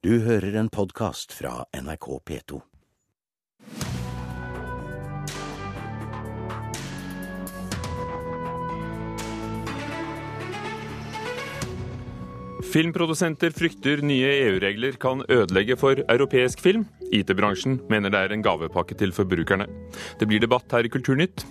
Du hører en podkast fra NRK P2. Filmprodusenter frykter nye EU-regler kan ødelegge for europeisk film. IT-bransjen mener det er en gavepakke til forbrukerne. Det blir debatt her i Kulturnytt.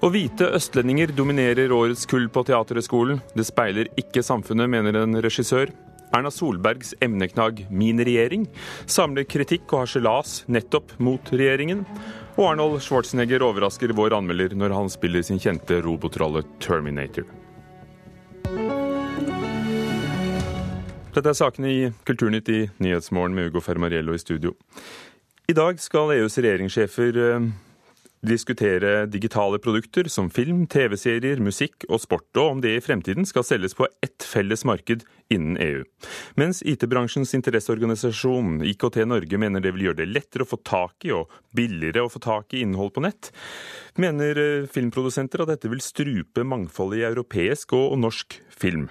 Og hvite østlendinger dominerer årets kull på Teaterhøgskolen. Det speiler ikke samfunnet, mener en regissør. Erna Solbergs emneknagg 'Min regjering' samler kritikk og harselas nettopp mot regjeringen. Og Arnold Schwarzenegger overrasker vår anmelder når han spiller sin kjente robotrolle Terminator. Dette er sakene i Kulturnytt i Nyhetsmorgen med Ugo Fermariello i studio. I dag skal EUs regjeringssjefer eh, diskutere digitale produkter som film, TV-serier, musikk og sport, og om det i fremtiden skal selges på ett felles marked innen EU. Mens IT-bransjens interesseorganisasjon IKT Norge mener det vil gjøre det lettere å få tak i og billigere å få tak i innhold på nett, mener eh, filmprodusenter at dette vil strupe mangfoldet i europeisk og norsk film.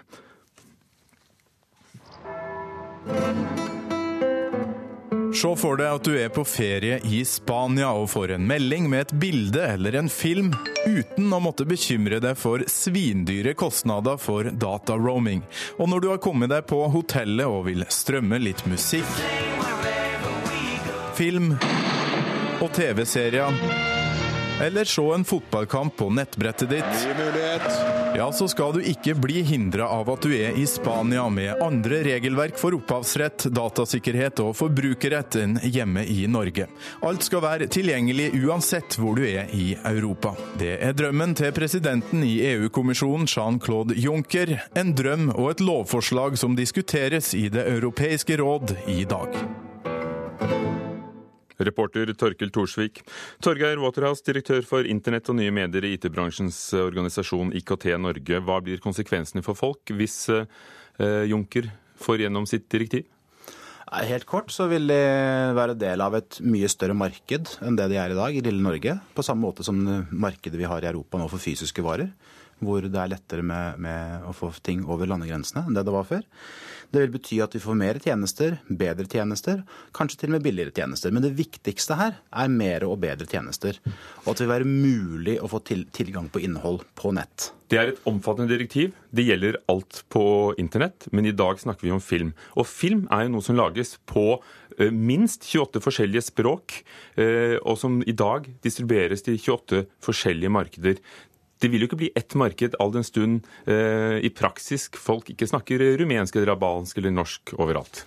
Se for deg at du er på ferie i Spania og får en melding med et bilde eller en film, uten å måtte bekymre deg for svindyre kostnader for dataroaming. Og når du har kommet deg på hotellet og vil strømme litt musikk, film og TV-serier eller se en fotballkamp på nettbrettet ditt, ja, så skal du ikke bli hindra av at du er i Spania med andre regelverk for opphavsrett, datasikkerhet og forbrukerrett enn hjemme i Norge. Alt skal være tilgjengelig uansett hvor du er i Europa. Det er drømmen til presidenten i EU-kommisjonen, Jean-Claude Juncker. En drøm og et lovforslag som diskuteres i Det europeiske råd i dag. Reporter Torkel Thorsvik. Torgeir Waterhouse, direktør for internett og nye medier i IT-bransjens organisasjon IKT Norge. Hva blir konsekvensene for folk hvis eh, Juncker får gjennom sitt direktiv? Helt kort så vil de være del av et mye større marked enn det de er i dag i lille Norge. På samme måte som markedet vi har i Europa nå for fysiske varer. Hvor det er lettere med, med å få ting over landegrensene enn det det var før. Det vil bety at vi får mer tjenester, bedre tjenester, kanskje til og med billigere tjenester. Men det viktigste her er mer og bedre tjenester. Og at det vil være mulig å få til, tilgang på innhold på nett. Det er et omfattende direktiv. Det gjelder alt på internett, men i dag snakker vi om film. Og film er jo noe som lages på eh, minst 28 forskjellige språk, eh, og som i dag distribueres til 28 forskjellige markeder. Det vil jo ikke bli ett marked all den stund eh, i praksis folk ikke snakker rumensk eller albansk eller norsk overalt.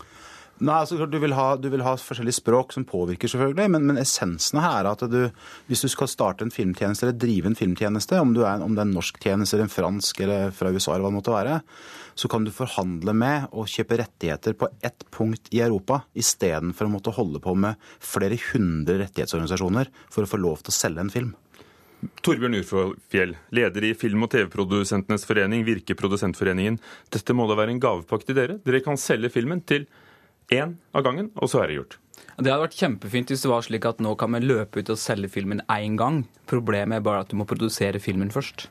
Nei, altså du vil, ha, du vil ha forskjellige språk som påvirker, selvfølgelig. Men, men essensen her er at du, hvis du skal starte en filmtjeneste eller drive en filmtjeneste, om, er, om det er en norsk tjeneste eller en fransk eller fra USA eller hva det måtte være, så kan du forhandle med og kjøpe rettigheter på ett punkt i Europa, istedenfor å måtte holde på med flere hundre rettighetsorganisasjoner for å få lov til å selge en film. Torbjørn Urfjell, leder i Film- og TV-produsentenes forening, Virke Produsentforeningen. Dette må da være en gavepakke til dere? Dere kan selge filmen til én av gangen, og så er det gjort. Det hadde vært kjempefint hvis det var slik at nå kan vi løpe ut og selge filmen én gang. Problemet er bare at du må produsere filmen først.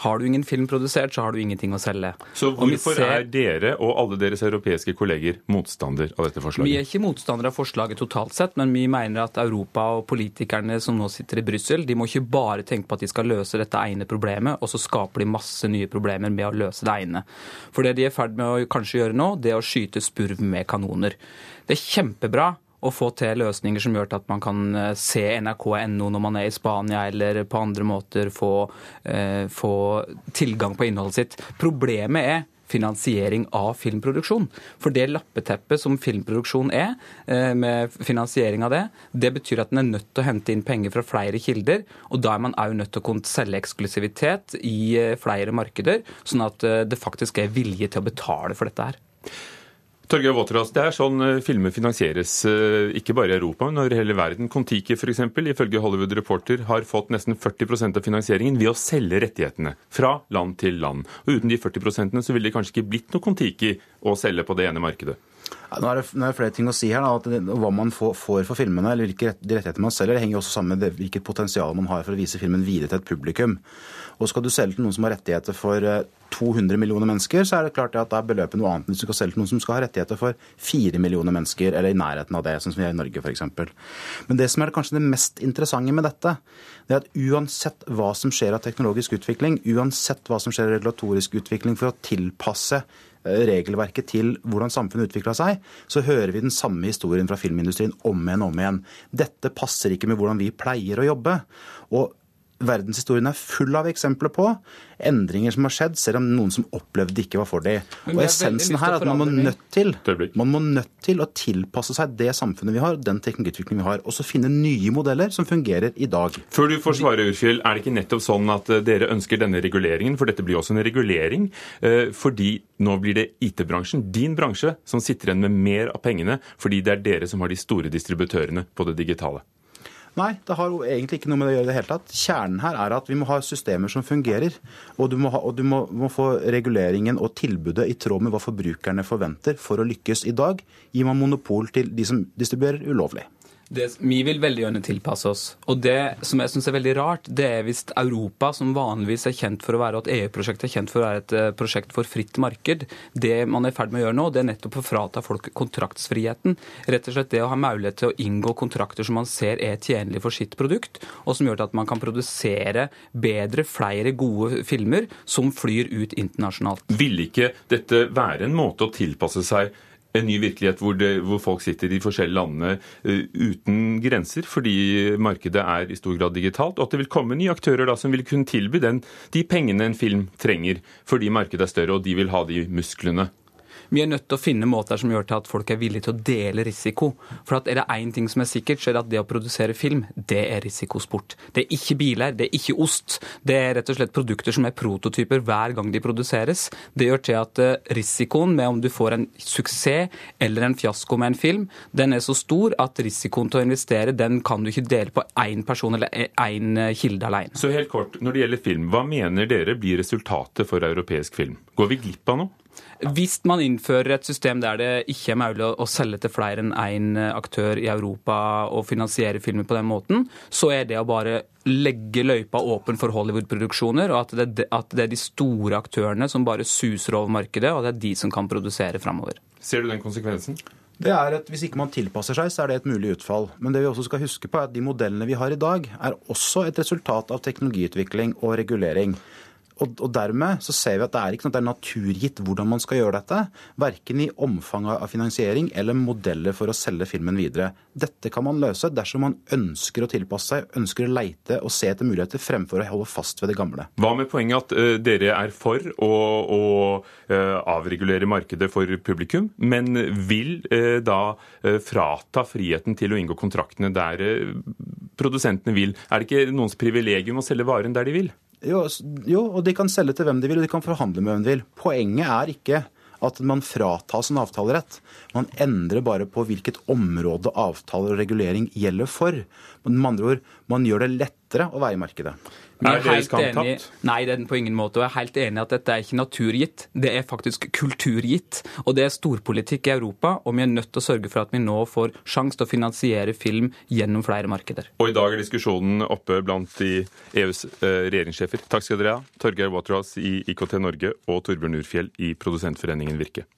Har du ingen film produsert, så har du ingenting å selge. Så hvorfor ser... er dere og alle deres europeiske kolleger motstander av dette forslaget? Vi er ikke motstandere av forslaget totalt sett, men vi mener at Europa og politikerne som nå sitter i Brussel, de må ikke bare tenke på at de skal løse dette ene problemet, og så skaper de masse nye problemer med å løse det ene. For det de er i ferd med å kanskje gjøre nå, det er å skyte spurv med kanoner. Det er kjempebra å få til løsninger som gjør at man kan eh, se nrk.no når man er i Spania, eller på andre måter få, eh, få tilgang på innholdet sitt. Problemet er finansiering av filmproduksjon. For det lappeteppet som filmproduksjon er, eh, med finansiering av det, det betyr at en er nødt til å hente inn penger fra flere kilder. Og da er man òg nødt til å kunne selge eksklusivitet i flere markeder, sånn at det faktisk er vilje til å betale for dette her. Torgeir Våterås, det er sånn eh, filmer finansieres eh, ikke bare i Europa, men over hele verden. Kon-Tiki f.eks., ifølge Hollywood Reporter, har fått nesten 40% av finansieringen ved å selge rettighetene fra land til land. Og Uten de 40 så ville det kanskje ikke blitt noe Kon-Tiki å selge på det ene markedet. nå er, det, nå er det flere ting å si her. Da, det, hva man får, får, for filmene, eller hvilke rettigheter man selger, det henger også sammen med det, hvilket potensial man har for å vise filmen videre til et publikum. Og Skal du selge til noen som har rettigheter for 200 eh, millioner mennesker, så er det klart at da er beløpet noe annet enn hvis du skal selge til noen som skal ha rettigheter for 4 millioner mennesker, eller i nærheten av det, sånn som vi er i Norge f.eks. Men det som er kanskje det mest interessante med dette, det er at uansett hva som skjer av teknologisk utvikling, uansett hva som skjer av regulatorisk utvikling for å tilpasse Eh, regelverket til hvordan samfunnet utvikla seg, så hører vi den samme historien fra filmindustrien om igjen og om igjen. Dette passer ikke med hvordan vi pleier å jobbe. Og verdenshistorien er full av eksempler på endringer som har skjedd, selv om noen som opplevde det ikke var for dem. Og Essensen her er at man må, nødt til, man må nødt til å tilpasse seg det samfunnet vi har, den teknologiutviklingen vi har, og så finne nye modeller som fungerer i dag. Før du får svare, Urfjell, er det ikke nettopp sånn at eh, dere ønsker denne reguleringen, for dette blir også en regulering, eh, fordi nå blir det IT-bransjen, din bransje, som sitter igjen med mer av pengene, fordi det er dere som har de store distributørene på det digitale? Nei, det har jo egentlig ikke noe med det å gjøre i det hele tatt. Kjernen her er at vi må ha systemer som fungerer. Og du må, ha, og du må, må få reguleringen og tilbudet i tråd med hva forbrukerne forventer for å lykkes. I dag gir man monopol til de som distribuerer ulovlig. Det, vi vil veldig gjerne tilpasse oss. Og det som jeg syns er veldig rart, det er hvis Europa, som vanligvis er kjent for å være at EU-prosjektet er kjent for å være et uh, prosjekt for fritt marked, det man er i ferd med å gjøre nå, det er nettopp å frata folk kontraktsfriheten. Rett og slett det å ha mulighet til å inngå kontrakter som man ser er tjenlig for sitt produkt, og som gjør at man kan produsere bedre, flere gode filmer som flyr ut internasjonalt. Vil ikke dette være en måte å tilpasse seg en ny virkelighet hvor, det, hvor, folk sitter i forskjellige landene uh, uten grenser, fordi markedet er i stor grad digitalt, og at det vil komme nye aktører da som vil kunne tilby den, de pengene en film trenger, fordi markedet er større og de vil ha de musklene. Vi er nødt til å finne måter som gjør til at folk er villige til å dele risiko. For at er det én ting som er sikkert, så er det at det å produsere film, det er risikosport. Det er ikke biler, det er ikke ost. Det er rett og slett produkter som er prototyper hver gang de produseres. Det gjør til at eh, risikoen med om du får en suksess eller en fiasko med en film, den er så stor at risikoen til å investere, den kan du ikke dele på én person eller én eh, kilde alene. Så helt kort, når det gjelder film, hva mener dere blir resultatet for europeisk film? Går vi glipp av noe? Hvis man innfører et system der det ikke er mulig å selge til flere enn én aktør i Europa og finansiere filmer på den måten, så er det å bare legge løypa åpen for Hollywood-produksjoner, og at det, at det, er de store aktørene som bare suser over markedet, og det er de som kan produsere framover. Ser du den konsekvensen? Det er at Hvis ikke man tilpasser seg, så er det et mulig utfall. Men det vi også skal huske på er at de modellene vi har i dag, er også et resultat av teknologiutvikling og regulering. Og, dermed så ser vi at det er ikke at det er naturgitt hvordan man skal gjøre dette. Verken i omfanget av finansiering eller modeller for å selge filmen videre. Dette kan man løse dersom man ønsker å tilpasse seg, ønsker å leite og se etter muligheter fremfor å holde fast ved det gamle. Hva med poenget at uh, dere er for å, å uh, avregulere markedet for publikum, men vil uh, da frata friheten til å inngå kontraktene der produsentene vil? Er det ikke noens privilegium å selge varen der de vil? Jo, jo, og de kan selge til hvem de vil, og de kan forhandle med hvem de vil. Poenget er ikke at man fratas en avtalerett. Man endrer bare på hvilket område avtaler og regulering gjelder for. Men med andre ord, man gjør det lettere å være i markedet. Er det skamtapt? Nei, det er den på ingen måte. Og jeg er helt enig i at dette er ikke naturgitt. Det er faktisk kulturgitt. Og det er storpolitikk i Europa, og vi er nødt til å sørge for at vi nå får sjanse til å finansiere film gjennom flere markeder. Og i dag er diskusjonen oppe blant de EUs eh, regjeringssjefer. Takk skal dere ha. Torgeir Waterhouse i IKT Norge og Torbjørn Urfjell i Produsentforeningen Virke.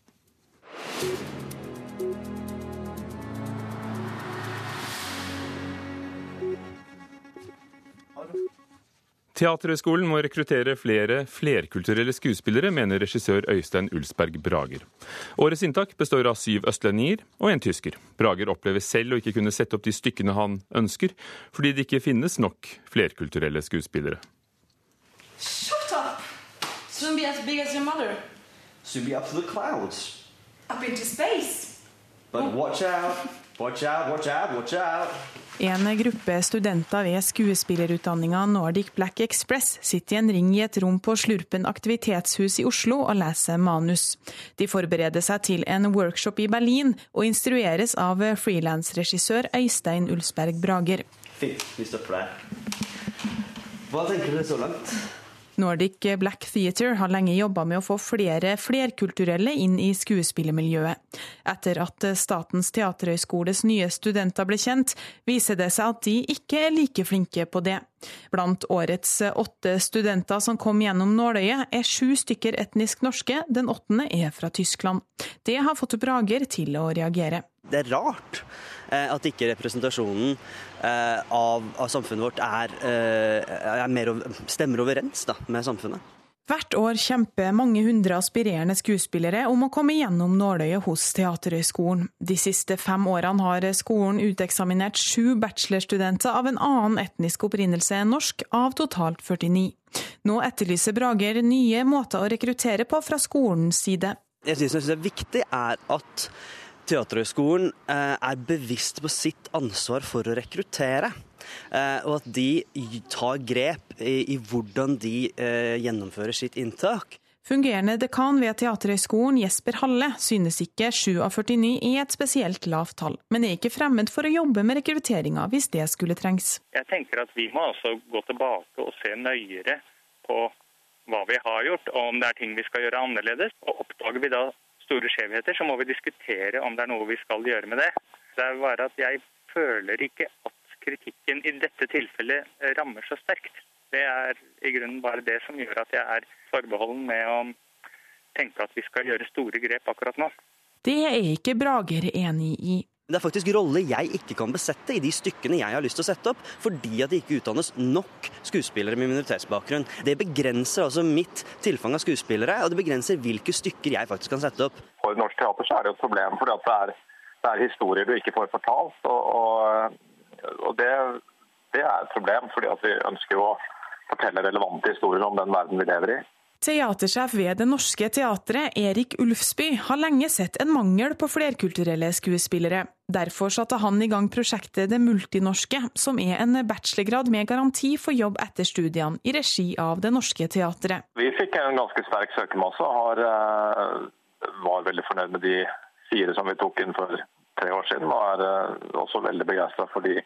Teaterhøgskolen må rekruttere flere flerkulturelle skuespillere, mener regissør Øystein Ulsberg Brager. Årets inntak består av syv østlendinger og en tysker. Brager opplever selv å ikke kunne sette opp de stykkene han ønsker, fordi det ikke finnes nok flerkulturelle skuespillere. Shut up! Soon be as big as your mother. Soon be up to the clouds. Up into space. But watch out, watch out, watch out, watch out. En gruppe studenter ved skuespillerutdanninga Nordic Black Express sitter i en ring i et rom på Slurpen aktivitetshus i Oslo og leser manus. De forbereder seg til en workshop i Berlin, og instrueres av frilansregissør Øystein Ulsberg Brager. Der. Hva tenker dere så langt? Nordic Black Theatre har lenge jobba med å få flere flerkulturelle inn i skuespillermiljøet. Etter at Statens teaterhøgskoles nye studenter ble kjent, viser det seg at de ikke er like flinke på det. Blant årets åtte studenter som kom gjennom nåløyet, er sju stykker etnisk norske, den åttende er fra Tyskland. Det har fått Brager til å reagere. Det er rart eh, at ikke representasjonen eh, av, av samfunnet vårt er, eh, er mer, stemmer overens da, med samfunnet. Hvert år kjemper mange hundre aspirerende skuespillere om å komme gjennom nåløyet hos Teaterhøgskolen. De siste fem årene har skolen uteksaminert sju bachelorstudenter av en annen etnisk opprinnelse enn norsk, av totalt 49. Nå etterlyser Brager nye måter å rekruttere på fra skolens side. Jeg synes det er viktig er at Teaterhøgskolen eh, er bevisst på sitt ansvar for å rekruttere. Eh, og at de tar grep i, hvordan de eh, gjennomfører sitt inntak. Fungerende dekan ved Teaterhøgskolen, Jesper Halle, synes ikke 7 av 49 er et spesielt lavt tall, men er ikke fremmed for å jobbe med rekrutteringa hvis det skulle trengs. Jeg tenker at vi må altså gå tilbake og se nøyere på hva vi har gjort, og om det er ting vi skal gjøre annerledes. Og Oppdager vi da store skjevheter, så må vi diskutere om det er noe vi skal gjøre med det. Det er bare at jeg føler ikke at kritikken i dette tilfellet rammer så sterkt. Det er i grunnen bare det som gjør at jeg er forbeholden med å tenke at vi skal gjøre store grep akkurat nå. Det er ikke Brager enig i. Det er faktisk roller jeg ikke kan besette i de stykkene jeg har lyst til å sette opp, fordi at det ikke utdannes nok skuespillere med minoritetsbakgrunn. Det begrenser altså mitt tilfang av skuespillere, og det begrenser hvilke stykker jeg faktisk kan sette opp. For norsk teater så er det et problem, fordi det er, det er historier du ikke får fortalt. og, og og det, det, er et problem, fordi vi ønsker å fortelle relevante historier om den verden vi lever i. Teatersjef ved Det Norske Teatret, Erik Ulfsby, har lenge sett en mangel på flerkulturelle skuespillere. Derfor satte han i gang prosjektet Det multinorske, som er en bachelorgrad med garanti for jobb etter studiene, i regi av Det Norske Teatret. Vi fikk en ganske sterk søkermasse og eh, var veldig fornøyd med de fire som vi tok inn for tre år siden, og er eh, også veldig begeistra for de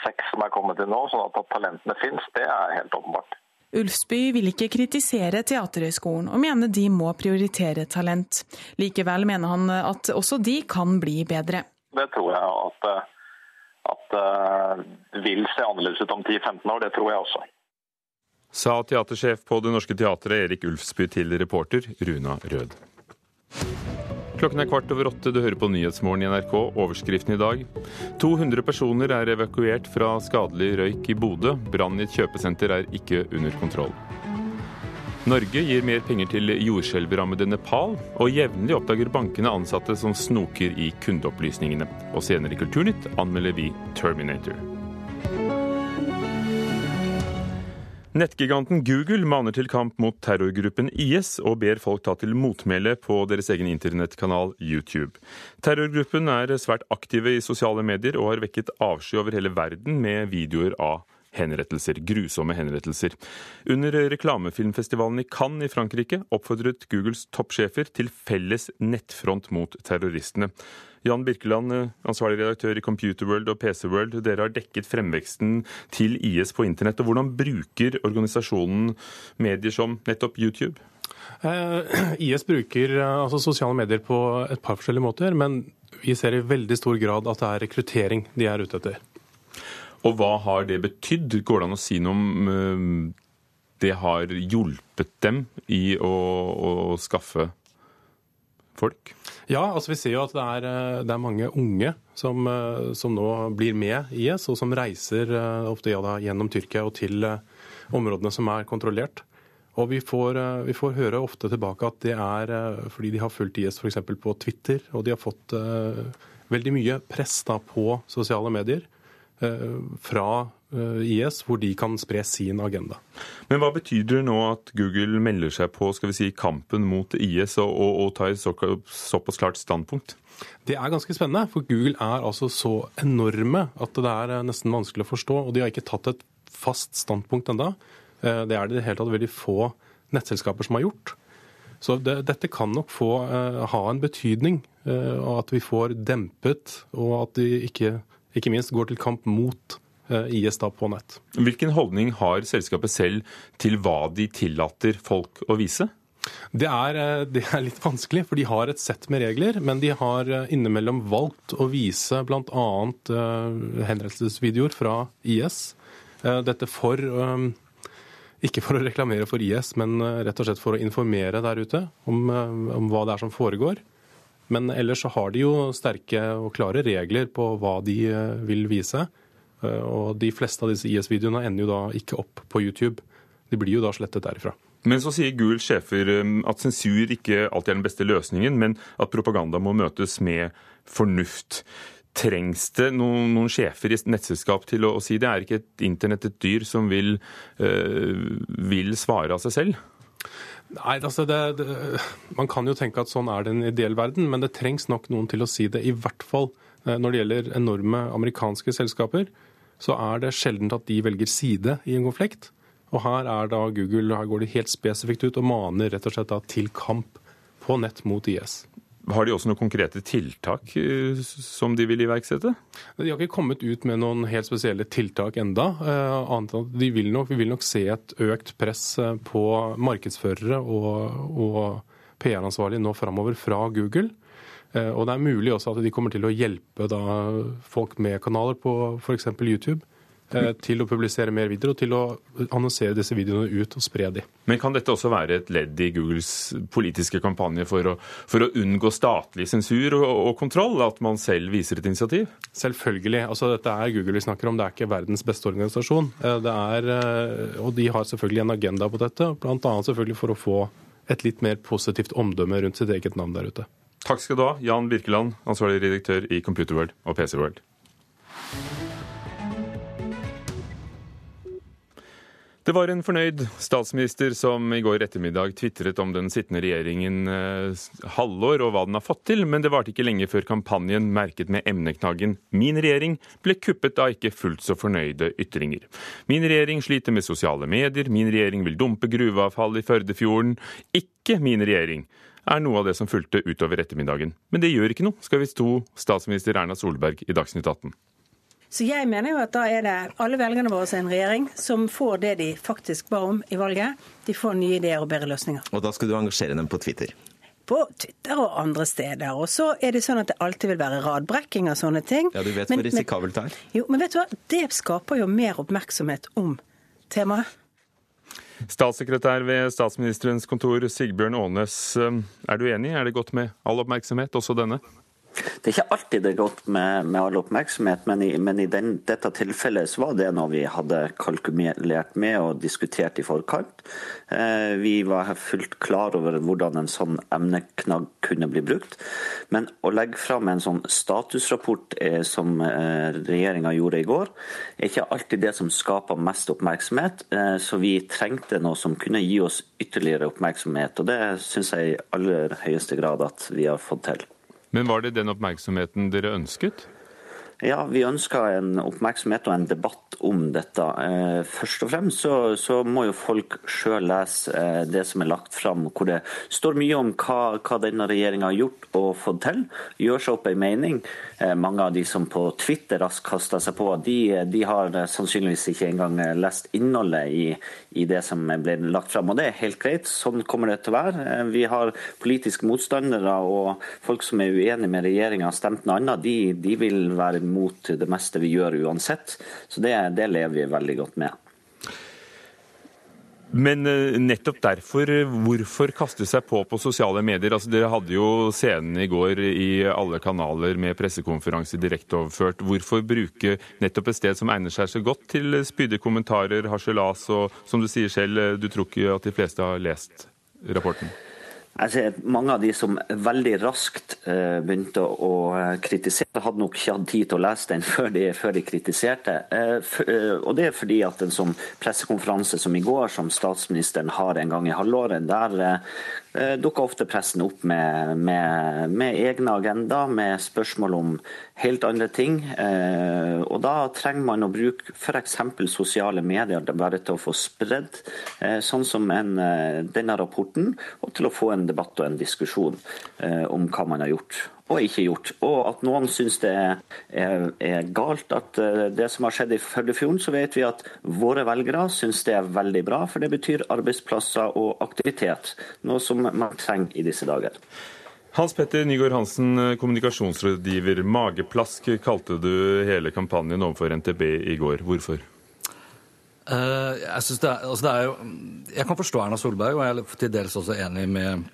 seks som er kommet inn nå. sånn at, talentene finnes, det er helt åpenbart. Ulfsby vil ikke kritisere Teaterhøgskolen, og mener de må prioritere talent. Likevel mener han at også de kan bli bedre. Det tror jeg at, at uh, vil se annerledes ut om 10-15 år. Det tror jeg også. Sa teatersjef på Det Norske Teatret Erik Ulfsby til reporter Runa Rød. Klokken er kvart over åtte. Du hører på Nyhetsmorgen i NRK. Overskriften i dag. 200 personer er evakuert fra skadelig røyk i Bodø. Brann i et kjøpesenter er ikke under kontroll. Norge gir mer penger til jordskjelvrammede Nepal, og jevnlig oppdager bankene ansatte som snoker i kundeopplysningene. Og senere i Kulturnytt anmelder vi Terminator. Nettgiganten Google maner til kamp mot terrorgruppen IS og ber folk ta til motmæle på deres egen internettkanal YouTube. Terrorgruppen er svært aktive i sosiale medier og har vekket avsky over hele verden med videoer av henrettelser, grusomme henrettelser. Under reklamefilmfestivalen i Cannes i Frankrike oppfordret Googles toppsjefer til felles nettfront mot terroristene. Jan Birkeland, eh, ansvarlig redaktør i Computerworld og PC World. Dere har dekket fremveksten til IS på internett. og Hvordan bruker organisasjonen medier som nettopp YouTube? Eh, IS bruker eh, altså, sosiale medier på et par forskjellige måter, men vi ser i veldig stor grad at det er rekruttering de er ute etter. Og hva har det betydd? Går det an å si noe om det har hjulpet dem i å, å skaffe folk? Ja, altså vi ser jo at det er, eh, det er mange unge som, eh, som, nå blir med IS, og som reiser eh, ofte ja, da, gjennom Tyrkia og til områdene som er kontrollert. Og vi får, vi får, høre ofte tilbake at det er fordi de har fulgt IS f.eks. på Twitter, og de har fått veldig mye press da, på sosiale medier fra uh, IS, hvor de kan spre sin agenda. Men hva betyr det nå at Google melder seg på skal vi si, kampen mot IS og, og, og tar så, såpass klart standpunkt? Det er ganske spennende, for Google er altså så enorme at det er eh, nesten vanskelig å forstå. Og de har ikke tatt et fast standpunkt enda. Eh, det er det i det hele tatt veldig få nettselskaper som har gjort. Så det, dette kan nok få ha en betydning, og at vi får dempet, og at de ikke, ikke minst går til kamp mot IS da på nett. Hvilken holdning har selskapet selv til hva de tillater folk å vise? Det er, det er, litt vanskelig, for de har et sett med regler. Men de har innimellom valgt å vise bl.a. henrettelsesvideoer fra IS. Dette for ikke for å reklamere for IS, men rett og slett for å informere der ute om, om hva det er som foregår. Men ellers så har de jo sterke og klare regler på hva de eh, vil vise. Eh, og de fleste av disse IS-videoene ender jo da ikke opp på YouTube. De blir jo da slettet derifra. Men så sier Googles sjefer eh, at sensur ikke alltid er den beste løsningen, men at propaganda må møtes med fornuft. Trengs det noen, noen sjefer i nettselskap til å, å, si det? Er ikke et internett et dyr som vil, øh, vil svare av seg selv? Nei, altså det, det, Man kan jo tenke at sånn er det en ideell verden, men det trengs nok noen til å si det. I hvert fall eh, når det gjelder enorme amerikanske selskaper, så er det sjelden at de velger side i en konflikt. Og her er da Google her går de helt spesifikt ut og maner rett og slett til kamp på nett mot IS. Har de også noen konkrete tiltak eh, som de vil iverksette? De har ikke kommet ut med noen helt spesielle tiltak enda. Eh, de vil nok, Vi vil nok se et økt press eh, på markedsførere og, og PR-ansvarlige nå framover fra Google. Og det er mulig også at de kommer til å hjelpe folk med kanaler på f.eks. YouTube til å publisere mer videoer og til å annonsere disse videoene ut og spre de. Men kan dette også være et ledd i Googles politiske kampanje for å, for å unngå statlig sensur og, og, kontroll, at man selv viser et initiativ? Selvfølgelig. altså Dette er Google vi snakker om, det er ikke verdens beste organisasjon. Eh, det er, eh, og de har selvfølgelig en agenda på dette, bl.a. selvfølgelig for å få et litt mer positivt omdømme rundt sitt eget navn der ute. Takk skal du ha, Jan Birkeland, ansvarlig redaktør i Computerworld og PC World. Det var en fornøyd statsminister som i går ettermiddag tvitret om den sittende regjeringen eh, halvår og hva den har fått til, men det varte ikke lenge før kampanjen merket med emneknaggen 'Min regjering' ble kuppet av ikke fullt så fornøyde ytringer. Min regjering sliter med sosiale medier, min regjering vil dumpe gruveavfall i Førdefjorden. Ikke min regjering er noe av det som fulgte utover ettermiddagen. Men det gjør ikke noe, skal vi stå statsminister Erna Solberg i Dagsnytt 18. Så jeg mener jo at da er det alle velgerne våre som er en regjering som får det de faktisk ba om i valget. De får nye ideer og bedre løsninger. Og da skal du engasjere dem på Twitter? På Twitter og andre steder. Og så er det sånn at det alltid vil være radbrekking av sånne ting. Ja, Du vet men, hvor risikabelt det er? Jo, men vet du hva? Det skaper jo mer oppmerksomhet om temaet. Statssekretær ved statsministerens kontor, Sigbjørn Aanes. Eh, er du enig? Er det godt med all oppmerksomhet, også denne? Det er ikke alltid det er godt med, med all oppmerksomhet, men i, men i den, dette tilfellet så var det noe vi hadde kalkulert med og diskutert i forkant. Eh, vi var fullt klar over hvordan en sånn emneknagg kunne bli brukt. Men å legge fram en sånn statusrapport eh, som eh, regjeringa gjorde i går, er ikke alltid det som skaper mest oppmerksomhet. Eh, så vi trengte noe som kunne gi oss ytterligere oppmerksomhet, og det syns jeg i aller høyeste grad at vi har fått til. Men var det den oppmerksomheten dere ønsket? Ja, vi ønsker en oppmerksomhet og en debatt om dette. Eh, først og fremst så, så må jo folk sjøl lese eh, det som er lagt fram, hvor det står mye om hva, hva denne regjeringa har gjort og fått til. Gjør seg opp en mening. Eh, mange av de som på Twitter raskt kasta seg på, de, de, har sannsynligvis ikke engang lest innholdet i, i, det som ble lagt fram. Og det er helt greit, sånn kommer det til å være. Vi har politiske motstandere og folk som er uenige med regjeringa, stemt noe annet. De, de vil være mot det meste vi gjør uansett. Så det, det lever vi veldig godt med. Men eh, nettopp derfor, eh, hvorfor kaste seg på på sosiale medier? Altså, dere hadde jo scenen i går i alle kanaler med pressekonferanse direkteoverført. Hvorfor bruke nettopp et sted som egner seg så godt til spydige kommentarer, harselas og som du sier selv, eh, du tror ikke at de fleste har lest rapporten? Altså, mange av de som veldig raskt uh, begynte å, å kritisere, hadde nok ikke hatt tid til å lese den før de, før de kritiserte. Uh, og Det er fordi at en sånn pressekonferanse som i går, som statsministeren har en gang i halvåret, der Eh, dukker ofte pressen opp med, med, med egne agendaer, med spørsmål om helt andre ting. Eh, og Da trenger man å bruke f.eks. sosiale medier bare til å få spredd eh, sånn som en, denne rapporten, og til å få en debatt og en diskusjon om hva man har gjort. Og ikke gjort. Og at noen syns det er, er, galt at eh, det som har skjedd i Førdefjorden, så vet vi at våre velgere syns det er veldig bra, for det betyr arbeidsplasser og aktivitet. Noe som man trenger i disse dager. Hans Petter Nygaard Hansen, kommunikasjonsrådgiver. Mageplask kalte du hele kampanjen overfor NTB i går. Hvorfor? Uh, jeg, det er, altså det er jo, jeg kan forstå Erna Solberg, og jeg er til dels også enig med,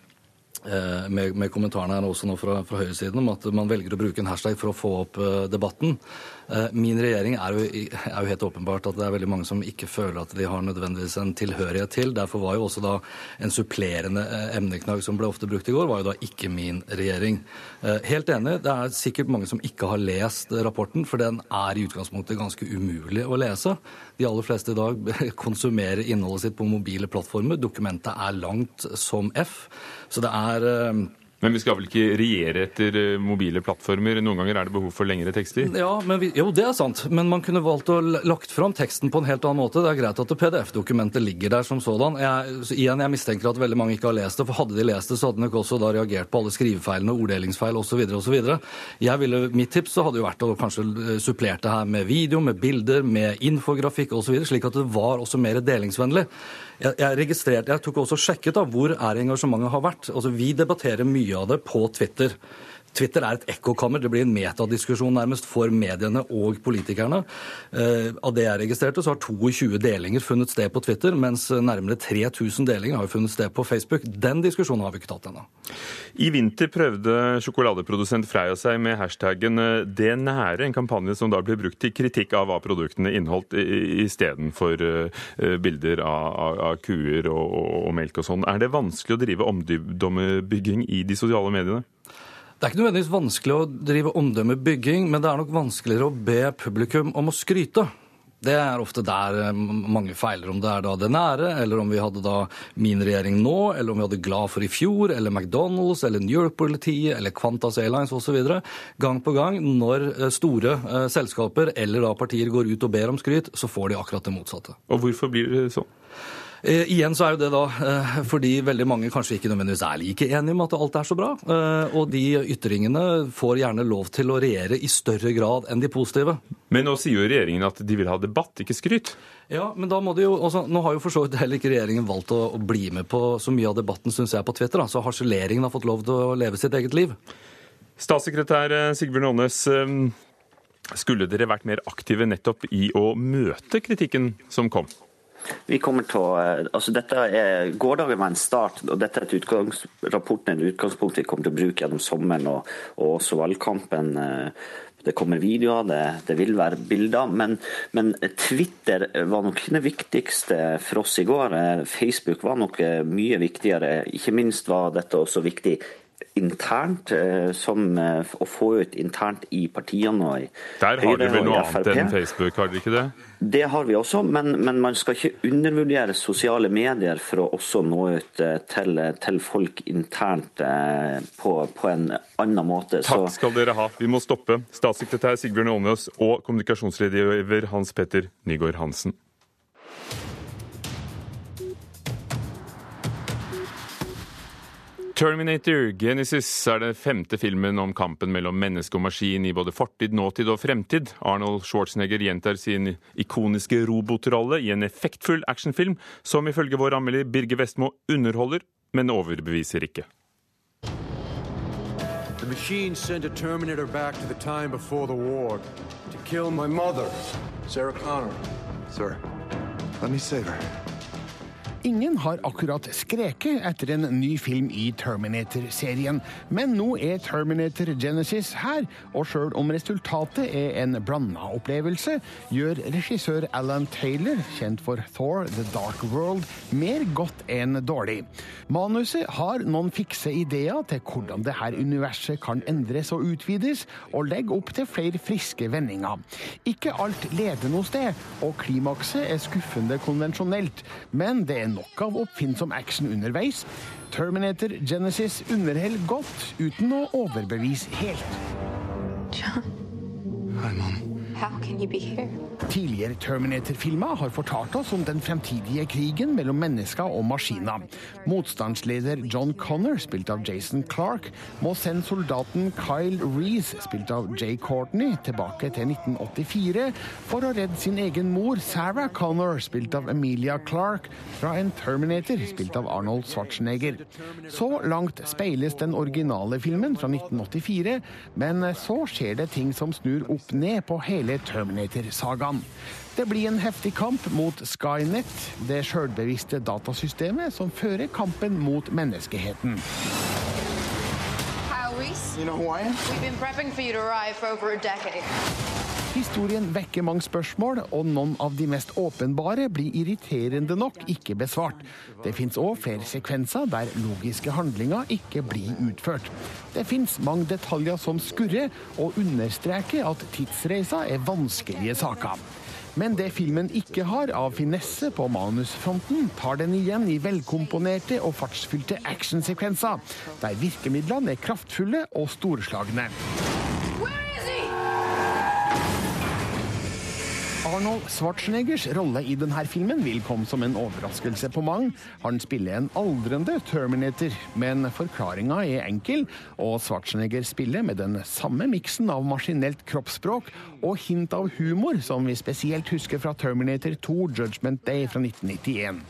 med, med kommentarene her også nå fra, fra høyresiden om at man velger å bruke en hashtag for å få opp uh, debatten. Uh, min regjering er jo, er jo, helt åpenbart at det er veldig mange som ikke føler at de har nødvendigvis en tilhørighet til. Derfor var jo også da en supplerende uh, emneknagg som ble ofte brukt i går, var jo da ikke min regjering. Eh, helt enig, det er sikkert mange som ikke har lest rapporten, for den er i utgangspunktet ganske umulig å lese. De aller fleste i dag konsumerer innholdet sitt på mobile plattformer. Dokumentet er langt som F. Så det er men vi skal vel ikke regjere etter eh, mobile plattformer? Noen ganger er det behov for lengre tekster? Ja, vi, Jo, det er sant. Men man kunne valgt å lagt fram teksten på en helt annen måte. Det er greit at PDF-dokumentet ligger der som sådan. Jeg, igjen, jeg mistenker at veldig mange ikke har lest det. For hadde de lest det, så hadde de nok også da reagert på alle skrivefeilene, orddelingsfeil osv. osv. Ville, mitt tips så hadde jo vært å kanskje eh, supplert det her med video, med bilder, med infografikk osv., slik at det var også mer delingsvennlig. Jeg, jeg, jeg tok også sjekket da, hvor er engasjementet har vært. Altså, Vi debatterer mye av det på Twitter. Twitter er et ekkokammer. Det blir en metadiskusjon nærmest for mediene og politikerne. Eh, av det jeg registrerte, så har 22 delinger funnet sted på Twitter, mens nærmere 3000 delinger har funnet sted på Facebook. Den diskusjonen har vi ikke tatt ennå. I vinter prøvde sjokoladeprodusent Freia seg med hashtaggen eh, 'Det nære', en kampanje som da ble brukt til kritikk av hva produktene inneholdt, istedenfor uh, bilder av, av, av kuer og, og, og melk og sånn. Er det vanskelig å drive omdømmebygging i de sosiale mediene? Det er ikke nødvendigvis vanskelig å drive omdømmebygging, men det er nok vanskeligere å be publikum om å skryte. Det er ofte der eh, mange feiler, om det er da det nære, eller om vi hadde da min regjering nå, eller om vi hadde Glad for i fjor, eller McDonald's, eller New York-politiet, eller Qantas Airlines osv. Gang på gang, når eh, store eh, selskaper eller da partier går ut og ber om skryt, så får de akkurat det motsatte. Og hvorfor blir det sånn? Eh, igjen så er jo det da eh, fordi veldig mange kanskje ikke nødvendigvis er like enige om at alt er så bra. Eh, og de ytringene får gjerne lov til å regjere i større grad enn de positive. Men nå sier jo regjeringen at de vil ha debatt, ikke skryt. Ja, men da må de jo, altså, Nå har jo for så vidt heller ikke regjeringen valgt å, å, bli med på så mye av debatten, syns jeg, på Twitter. Da. Så harseleringen har fått lov til å leve sitt eget liv. Statssekretær Sigbjørn Aanes, skulle dere vært mer aktive nettopp i å møte kritikken som kom? Vi kommer til å, eh, altså dette er, Gårsdagen var en start, og dette er et utgangs, rapporten er et utgangspunkt vi kommer til å bruke gjennom sommeren og, og også valgkampen. Eh, det kommer videoer, det, det vil være bilder. Men, men, Twitter var nok det viktigste for oss i går. Eh, Facebook var nok mye viktigere. Ikke minst var dette også viktig internt, som å få ut internt i partiene. og i Der har dere vel noe annet enn Facebook, har dere ikke det? Det har vi også, men, men, man skal ikke undervurdere sosiale medier for å også nå ut eh, til, til folk internt eh, på, på, en annen måte. Takk skal dere ha. Vi må stoppe. Statssekretær Sigbjørn Aanes og kommunikasjonsrådgiver Hans Petter Nygaard Hansen. Terminator Genesis er den femte filmen om kampen mellom menneske og maskin i både fortid, nåtid og fremtid. Arnold Schwarzenegger gjentar sin ikoniske robotrolle i en effektfull actionfilm som ifølge vår anmelder Birge Vestmo underholder, men overbeviser ikke. The machine sent a Terminator back to the time before the war to kill my mother, Sarah Connor. Sir, let me save her. Ingen har akkurat skreket etter en ny film i Terminator-serien, men nå er Terminator Genesis her, og sjøl om resultatet er en blanda opplevelse, gjør regissør Alan Taylor, kjent for Thor The Dark World, mer godt enn dårlig. Manuset har noen fikse ideer til hvordan dette universet kan endres og utvides, og legger opp til flere friske vendinger. Ikke alt leder noe sted, og klimakset er skuffende konvensjonelt, men det er nok av oppfinnsom action underveis. Terminator Genesis underhell godt, uten å overbevise helt. John. Hi, Mom. Tidligere Terminator-filmer har fortalt oss om den fremtidige krigen mellom mennesker og maskiner. Motstandsleder John Connor, spilt av Jason Clark, må sende soldaten Kyle Reece, spilt av Jay Courtney, tilbake til 1984 for å redde sin egen mor, Sarah Connor, spilt av Emilia Clark, fra en Terminator, spilt av Arnold Schwarzenegger. Så langt speiles den originale filmen fra 1984, men så skjer det ting som snur opp ned på hele Terminator-sagaen. Det blir en heftig kamp mot Skynet, det sjølbevisste datasystemet som fører kampen mot menneskeheten. Kyle Reese. You know who I am? We've been prepping for you to arrive for over a decade. Historien vekker mange spørsmål, og noen av de mest åpenbare blir irriterende nok ikke besvart. Det fins òg flere sekvenser der logiske handlinger ikke blir utført. Det fins mange detaljer som skurrer, og understreker at tidsreiser er vanskelige saker. Men det filmen ikke har av finesse på manusfronten, tar den igjen i velkomponerte og fartsfylte actionsekvenser, der virkemidlene er kraftfulle og storslagne. Arnold Schwarzeneggers rolle i denne filmen vil komme som en overraskelse på mange. Han spiller en aldrende Terminator, men forklaringa er enkel, og Schwarzenegger spiller med den samme miksen av maskinelt kroppsspråk og hint av humor som vi spesielt husker fra Terminator 2 Judgment Day fra 1991.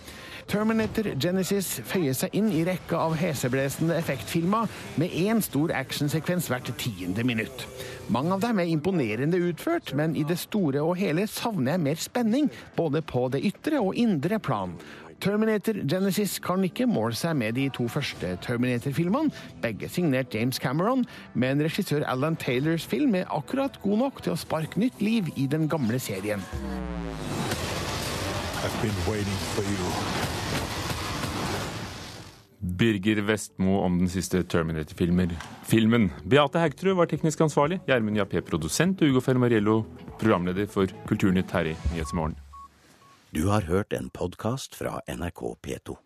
Terminator Genesis føyer seg inn i rekka av heseblesende effektfilmer med én stor actionsekvens hvert tiende minutt. Mange av dem er imponerende utført, men i det store og hele savner jeg mer spenning, både på det ytre og indre plan. Terminator Genesis kan ikke måle seg med de to første Terminator-filmene, begge signert James Cameron, men regissør Alan Taylors film er akkurat god nok til å sparke nytt liv i den gamle serien. I've been waiting for you. Birger Vestmo om den siste Terminator-filmen. Beate Haugtrud var teknisk ansvarlig. Gjermund Jappé produsent. Og Ugo Fermariello programleder for Kulturnytt her i Nyhetsmorgen. Du har hørt en podkast fra NRK P2.